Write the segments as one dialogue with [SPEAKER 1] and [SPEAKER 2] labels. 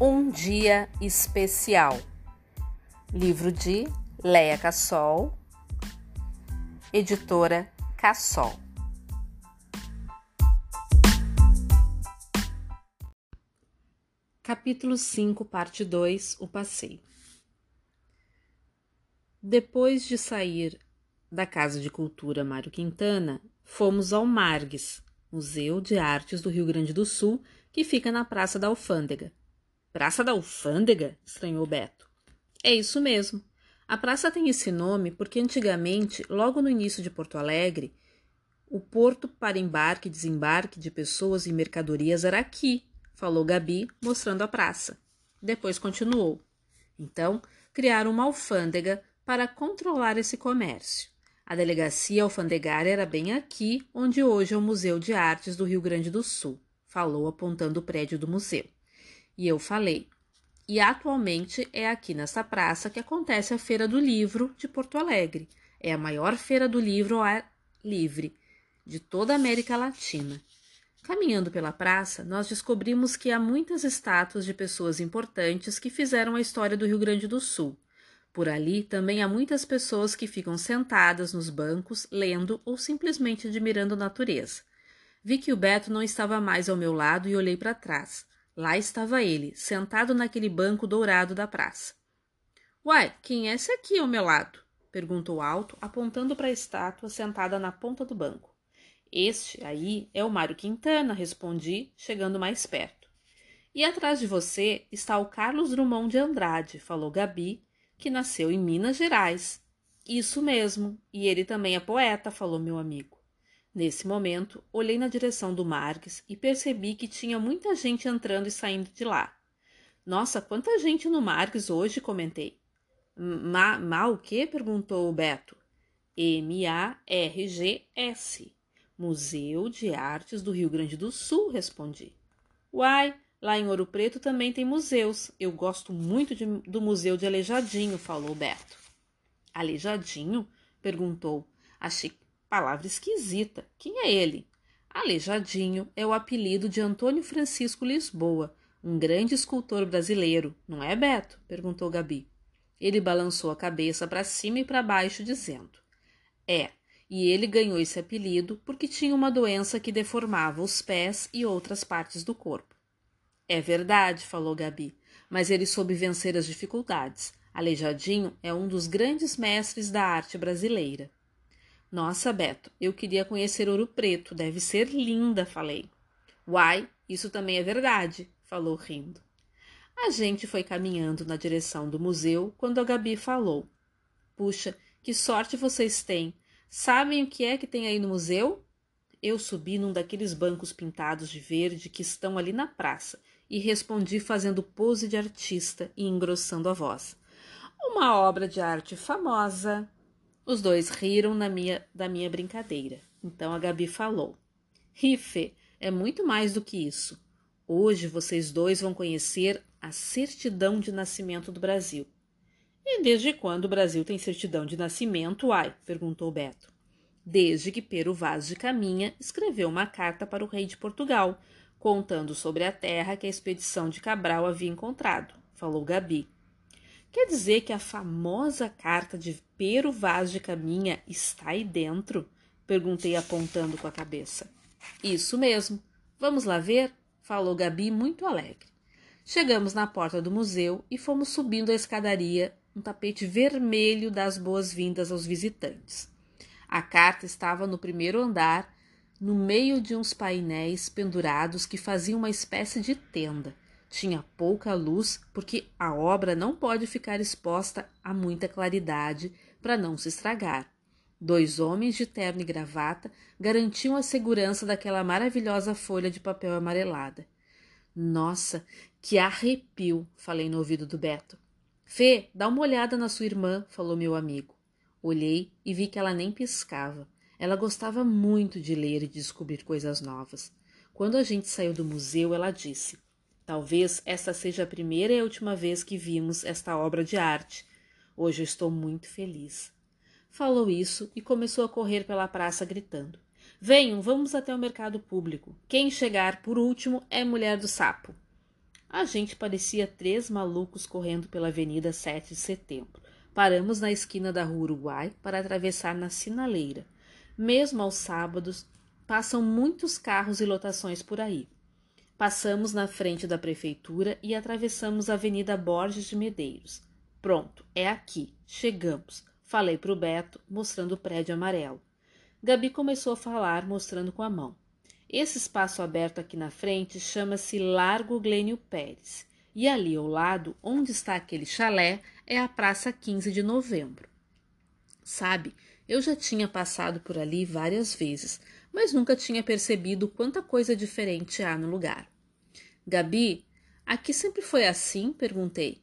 [SPEAKER 1] Um Dia Especial. Livro de Leia Cassol, editora Cassol. Capítulo 5, parte 2 O Passeio. Depois de sair da Casa de Cultura Mário Quintana, fomos ao Margues, Museu de Artes do Rio Grande do Sul, que fica na Praça da Alfândega Praça da Alfândega? estranhou Beto. É isso mesmo. A praça tem esse nome porque antigamente, logo no início de Porto Alegre, o porto para embarque e desembarque de pessoas e mercadorias era aqui, falou Gabi, mostrando a praça. Depois continuou. Então, criaram uma alfândega para controlar esse comércio. A delegacia alfandegária era bem aqui, onde hoje é o Museu de Artes do Rio Grande do Sul, falou apontando o prédio do museu. E eu falei. E atualmente é aqui nessa praça que acontece a Feira do Livro de Porto Alegre. É a maior feira do livro ao ar livre de toda a América Latina. Caminhando pela praça, nós descobrimos que há muitas estátuas de pessoas importantes que fizeram a história do Rio Grande do Sul. Por ali também há muitas pessoas que ficam sentadas nos bancos, lendo ou simplesmente admirando a natureza. Vi que o Beto não estava mais ao meu lado e olhei para trás. Lá estava ele, sentado naquele banco dourado da praça. Uai, quem é esse aqui ao meu lado? perguntou alto, apontando para a estátua sentada na ponta do banco. Este aí é o Mário Quintana, respondi, chegando mais perto. E atrás de você está o Carlos Drummond de Andrade, falou Gabi, que nasceu em Minas Gerais. Isso mesmo, e ele também é poeta, falou meu amigo. Nesse momento, olhei na direção do Marques e percebi que tinha muita gente entrando e saindo de lá. Nossa, quanta gente no Marques hoje, comentei. Ma, ma o quê? perguntou o Beto. M-A-R-G-S. Museu de Artes do Rio Grande do Sul, respondi. Uai, lá em Ouro Preto também tem museus. Eu gosto muito de, do Museu de Aleijadinho, falou Beto. Aleijadinho? perguntou. Achei Palavra esquisita. Quem é ele? Aleijadinho é o apelido de Antônio Francisco Lisboa, um grande escultor brasileiro, não é, Beto? perguntou Gabi. Ele balançou a cabeça para cima e para baixo, dizendo: É, e ele ganhou esse apelido porque tinha uma doença que deformava os pés e outras partes do corpo. É verdade, falou Gabi, mas ele soube vencer as dificuldades. Aleijadinho é um dos grandes mestres da arte brasileira. Nossa, Beto, eu queria conhecer Ouro Preto, deve ser linda, falei. Uai, isso também é verdade, falou rindo. A gente foi caminhando na direção do museu quando a Gabi falou: Puxa, que sorte vocês têm! Sabem o que é que tem aí no museu? Eu subi num daqueles bancos pintados de verde que estão ali na praça e respondi fazendo pose de artista e engrossando a voz. Uma obra de arte famosa. Os dois riram minha, da minha brincadeira. Então a Gabi falou: Rife, é muito mais do que isso. Hoje vocês dois vão conhecer a certidão de nascimento do Brasil. E desde quando o Brasil tem certidão de nascimento, ai? perguntou Beto. Desde que Pero Vaz de Caminha escreveu uma carta para o rei de Portugal, contando sobre a terra que a expedição de Cabral havia encontrado, falou Gabi. Quer dizer que a famosa carta de Pero Vaz de Caminha está aí dentro? Perguntei apontando com a cabeça. Isso mesmo. Vamos lá ver? Falou Gabi muito alegre. Chegamos na porta do museu e fomos subindo a escadaria, um tapete vermelho das boas-vindas aos visitantes. A carta estava no primeiro andar, no meio de uns painéis pendurados que faziam uma espécie de tenda. Tinha pouca luz, porque a obra não pode ficar exposta a muita claridade para não se estragar. Dois homens de terno e gravata garantiam a segurança daquela maravilhosa folha de papel amarelada. Nossa, que arrepio! falei no ouvido do Beto. Fê, dá uma olhada na sua irmã, falou meu amigo. Olhei e vi que ela nem piscava. Ela gostava muito de ler e de descobrir coisas novas. Quando a gente saiu do museu, ela disse: Talvez esta seja a primeira e última vez que vimos esta obra de arte. Hoje eu estou muito feliz. Falou isso e começou a correr pela praça gritando: Venham, vamos até o mercado público. Quem chegar por último é mulher do sapo. A gente parecia três malucos correndo pela Avenida 7 de Setembro. Paramos na esquina da Rua Uruguai para atravessar na sinaleira. Mesmo aos sábados, passam muitos carros e lotações por aí. Passamos na frente da prefeitura e atravessamos a Avenida Borges de Medeiros. Pronto, é aqui. Chegamos. Falei para o Beto, mostrando o prédio amarelo. Gabi começou a falar, mostrando com a mão. Esse espaço aberto aqui na frente chama-se Largo Glênio Pérez. E ali ao lado, onde está aquele chalé, é a Praça 15 de Novembro. Sabe, eu já tinha passado por ali várias vezes, mas nunca tinha percebido quanta coisa diferente há no lugar. Gabi, aqui sempre foi assim? perguntei.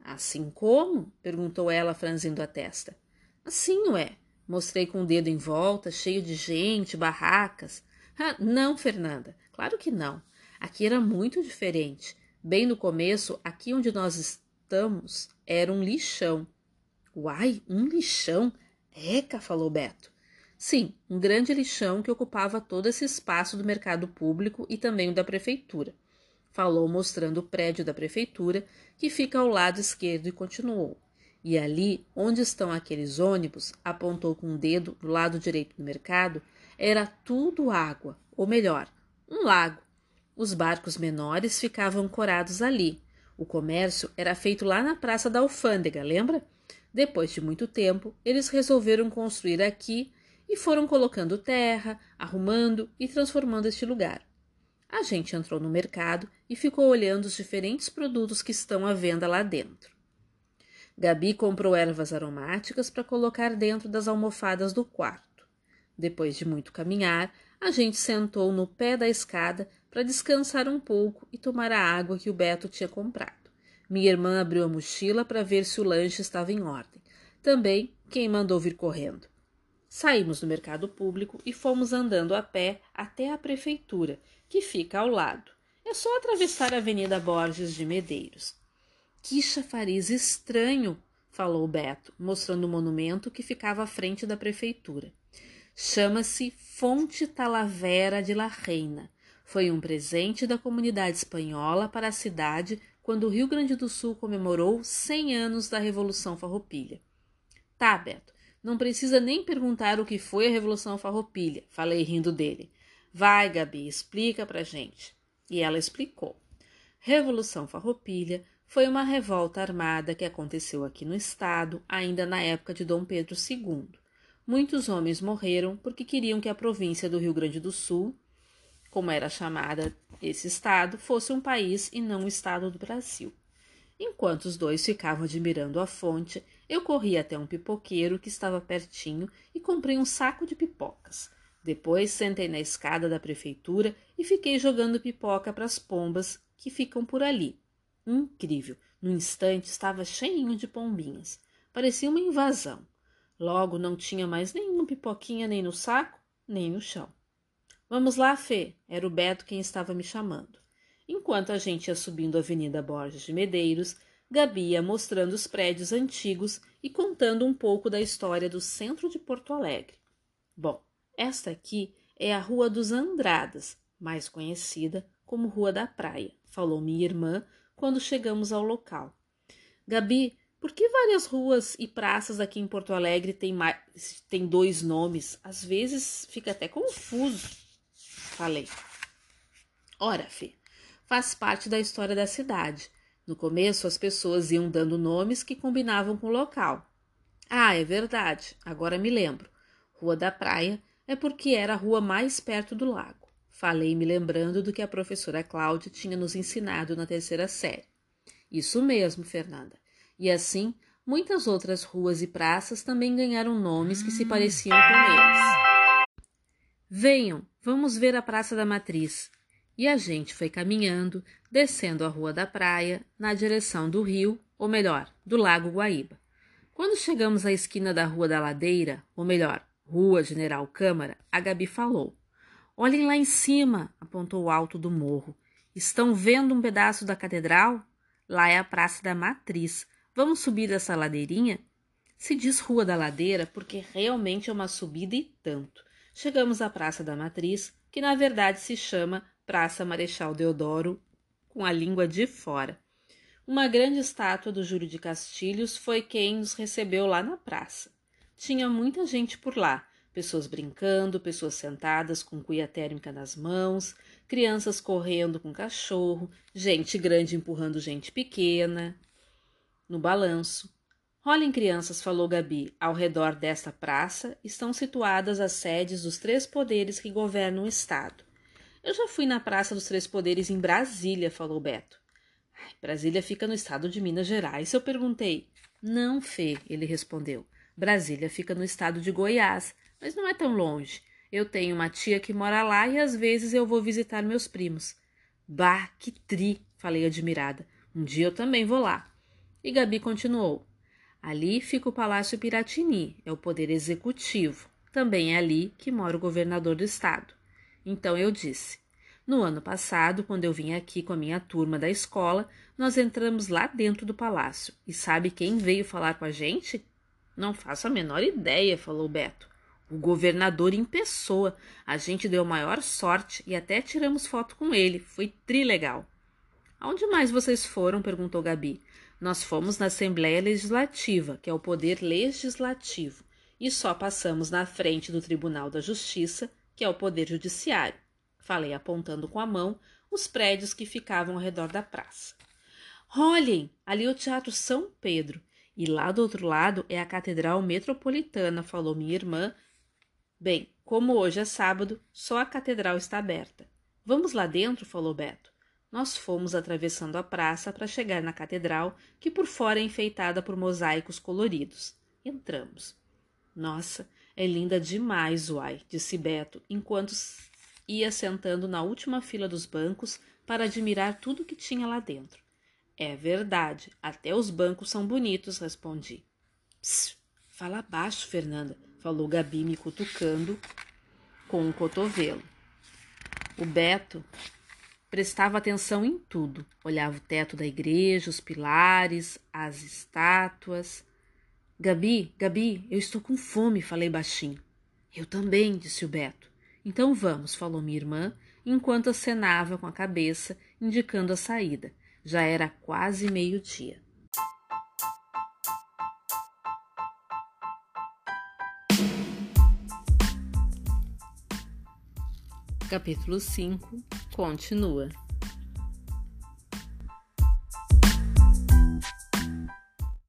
[SPEAKER 1] Assim como? perguntou ela, franzindo a testa. Assim, ué. Mostrei com o dedo em volta, cheio de gente, barracas. Ah, não, Fernanda, claro que não. Aqui era muito diferente. Bem no começo, aqui onde nós estamos, era um lixão. Uai, um lixão? Eca, falou Beto. Sim, um grande lixão que ocupava todo esse espaço do mercado público e também o da prefeitura. Falou mostrando o prédio da prefeitura, que fica ao lado esquerdo, e continuou. E ali, onde estão aqueles ônibus, apontou com o um dedo do lado direito do mercado, era tudo água, ou melhor, um lago. Os barcos menores ficavam ancorados ali. O comércio era feito lá na Praça da Alfândega, lembra? Depois de muito tempo, eles resolveram construir aqui e foram colocando terra, arrumando e transformando este lugar. A gente entrou no mercado e ficou olhando os diferentes produtos que estão à venda lá dentro. Gabi comprou ervas aromáticas para colocar dentro das almofadas do quarto. Depois de muito caminhar, a gente sentou no pé da escada para descansar um pouco e tomar a água que o Beto tinha comprado. Minha irmã abriu a mochila para ver se o lanche estava em ordem. Também quem mandou vir correndo. Saímos do mercado público e fomos andando a pé até a prefeitura, que fica ao lado. É só atravessar a Avenida Borges de Medeiros. Que chafariz estranho, falou Beto, mostrando o monumento que ficava à frente da prefeitura. Chama-se Fonte Talavera de la Reina. Foi um presente da comunidade espanhola para a cidade quando o Rio Grande do Sul comemorou 100 anos da Revolução Farroupilha. Tá, Beto, não precisa nem perguntar o que foi a Revolução Farroupilha, falei rindo dele. Vai, Gabi, explica pra gente. E ela explicou. Revolução Farroupilha foi uma revolta armada que aconteceu aqui no estado ainda na época de Dom Pedro II muitos homens morreram porque queriam que a província do Rio Grande do Sul, como era chamada esse estado, fosse um país e não um estado do Brasil. Enquanto os dois ficavam admirando a fonte, eu corri até um pipoqueiro que estava pertinho e comprei um saco de pipocas. Depois sentei na escada da prefeitura e fiquei jogando pipoca para as pombas que ficam por ali. Incrível! No instante estava cheinho de pombinhas. Parecia uma invasão. Logo não tinha mais nenhuma pipoquinha nem no saco, nem no chão. Vamos lá, Fê, era o Beto quem estava me chamando. Enquanto a gente ia subindo a Avenida Borges de Medeiros, Gabi ia mostrando os prédios antigos e contando um pouco da história do centro de Porto Alegre. Bom, esta aqui é a Rua dos Andradas, mais conhecida como Rua da Praia, falou minha irmã quando chegamos ao local. Gabi, por que várias ruas e praças aqui em Porto Alegre têm, mais, têm dois nomes? Às vezes fica até confuso. Falei. Ora, Fê, faz parte da história da cidade. No começo, as pessoas iam dando nomes que combinavam com o local. Ah, é verdade, agora me lembro. Rua da Praia é porque era a rua mais perto do lago. Falei me lembrando do que a professora Cláudia tinha nos ensinado na terceira série. Isso mesmo, Fernanda. E assim, muitas outras ruas e praças também ganharam nomes que se hum. pareciam com eles. Venham, vamos ver a Praça da Matriz. E a gente foi caminhando, descendo a Rua da Praia, na direção do rio, ou melhor, do Lago Guaíba. Quando chegamos à esquina da Rua da Ladeira, ou melhor, Rua General Câmara, a Gabi falou: Olhem lá em cima, apontou o alto do morro. Estão vendo um pedaço da catedral? Lá é a Praça da Matriz, Vamos subir essa ladeirinha? Se diz Rua da Ladeira porque realmente é uma subida e tanto. Chegamos à Praça da Matriz, que na verdade se chama Praça Marechal Deodoro com a língua de fora. Uma grande estátua do Júlio de Castilhos foi quem nos recebeu lá na praça. Tinha muita gente por lá, pessoas brincando, pessoas sentadas com cuia térmica nas mãos, crianças correndo com cachorro, gente grande empurrando gente pequena no balanço. Olhem, crianças, falou Gabi, ao redor desta praça estão situadas as sedes dos três poderes que governam o Estado. Eu já fui na Praça dos Três Poderes em Brasília, falou Beto. Brasília fica no estado de Minas Gerais. Eu perguntei. Não, Fê, ele respondeu. Brasília fica no estado de Goiás, mas não é tão longe. Eu tenho uma tia que mora lá e às vezes eu vou visitar meus primos. Bah, que tri, falei admirada. Um dia eu também vou lá. E Gabi continuou. Ali fica o Palácio Piratini, é o poder executivo. Também é ali que mora o governador do estado. Então eu disse: No ano passado, quando eu vim aqui com a minha turma da escola, nós entramos lá dentro do palácio. E sabe quem veio falar com a gente? Não faço a menor ideia, falou Beto. O governador em pessoa. A gente deu maior sorte e até tiramos foto com ele. Foi trilegal. Aonde mais vocês foram? perguntou Gabi. Nós fomos na Assembleia Legislativa, que é o poder legislativo, e só passamos na frente do Tribunal da Justiça, que é o poder judiciário. Falei apontando com a mão os prédios que ficavam ao redor da praça. Olhem, ali é o Teatro São Pedro, e lá do outro lado é a Catedral Metropolitana, falou minha irmã. Bem, como hoje é sábado, só a catedral está aberta. Vamos lá dentro, falou Beto nós fomos atravessando a praça para chegar na catedral, que por fora é enfeitada por mosaicos coloridos. Entramos. Nossa, é linda demais, uai, disse Beto, enquanto ia sentando na última fila dos bancos para admirar tudo que tinha lá dentro. É verdade, até os bancos são bonitos, respondi. Psst, fala baixo, Fernanda, falou Gabi me cutucando com um cotovelo. O Beto Prestava atenção em tudo. Olhava o teto da igreja, os pilares, as estátuas. Gabi, Gabi, eu estou com fome, falei baixinho. Eu também, disse o Beto. Então vamos, falou minha irmã, enquanto acenava com a cabeça, indicando a saída. Já era quase meio-dia. Capítulo 5 continua.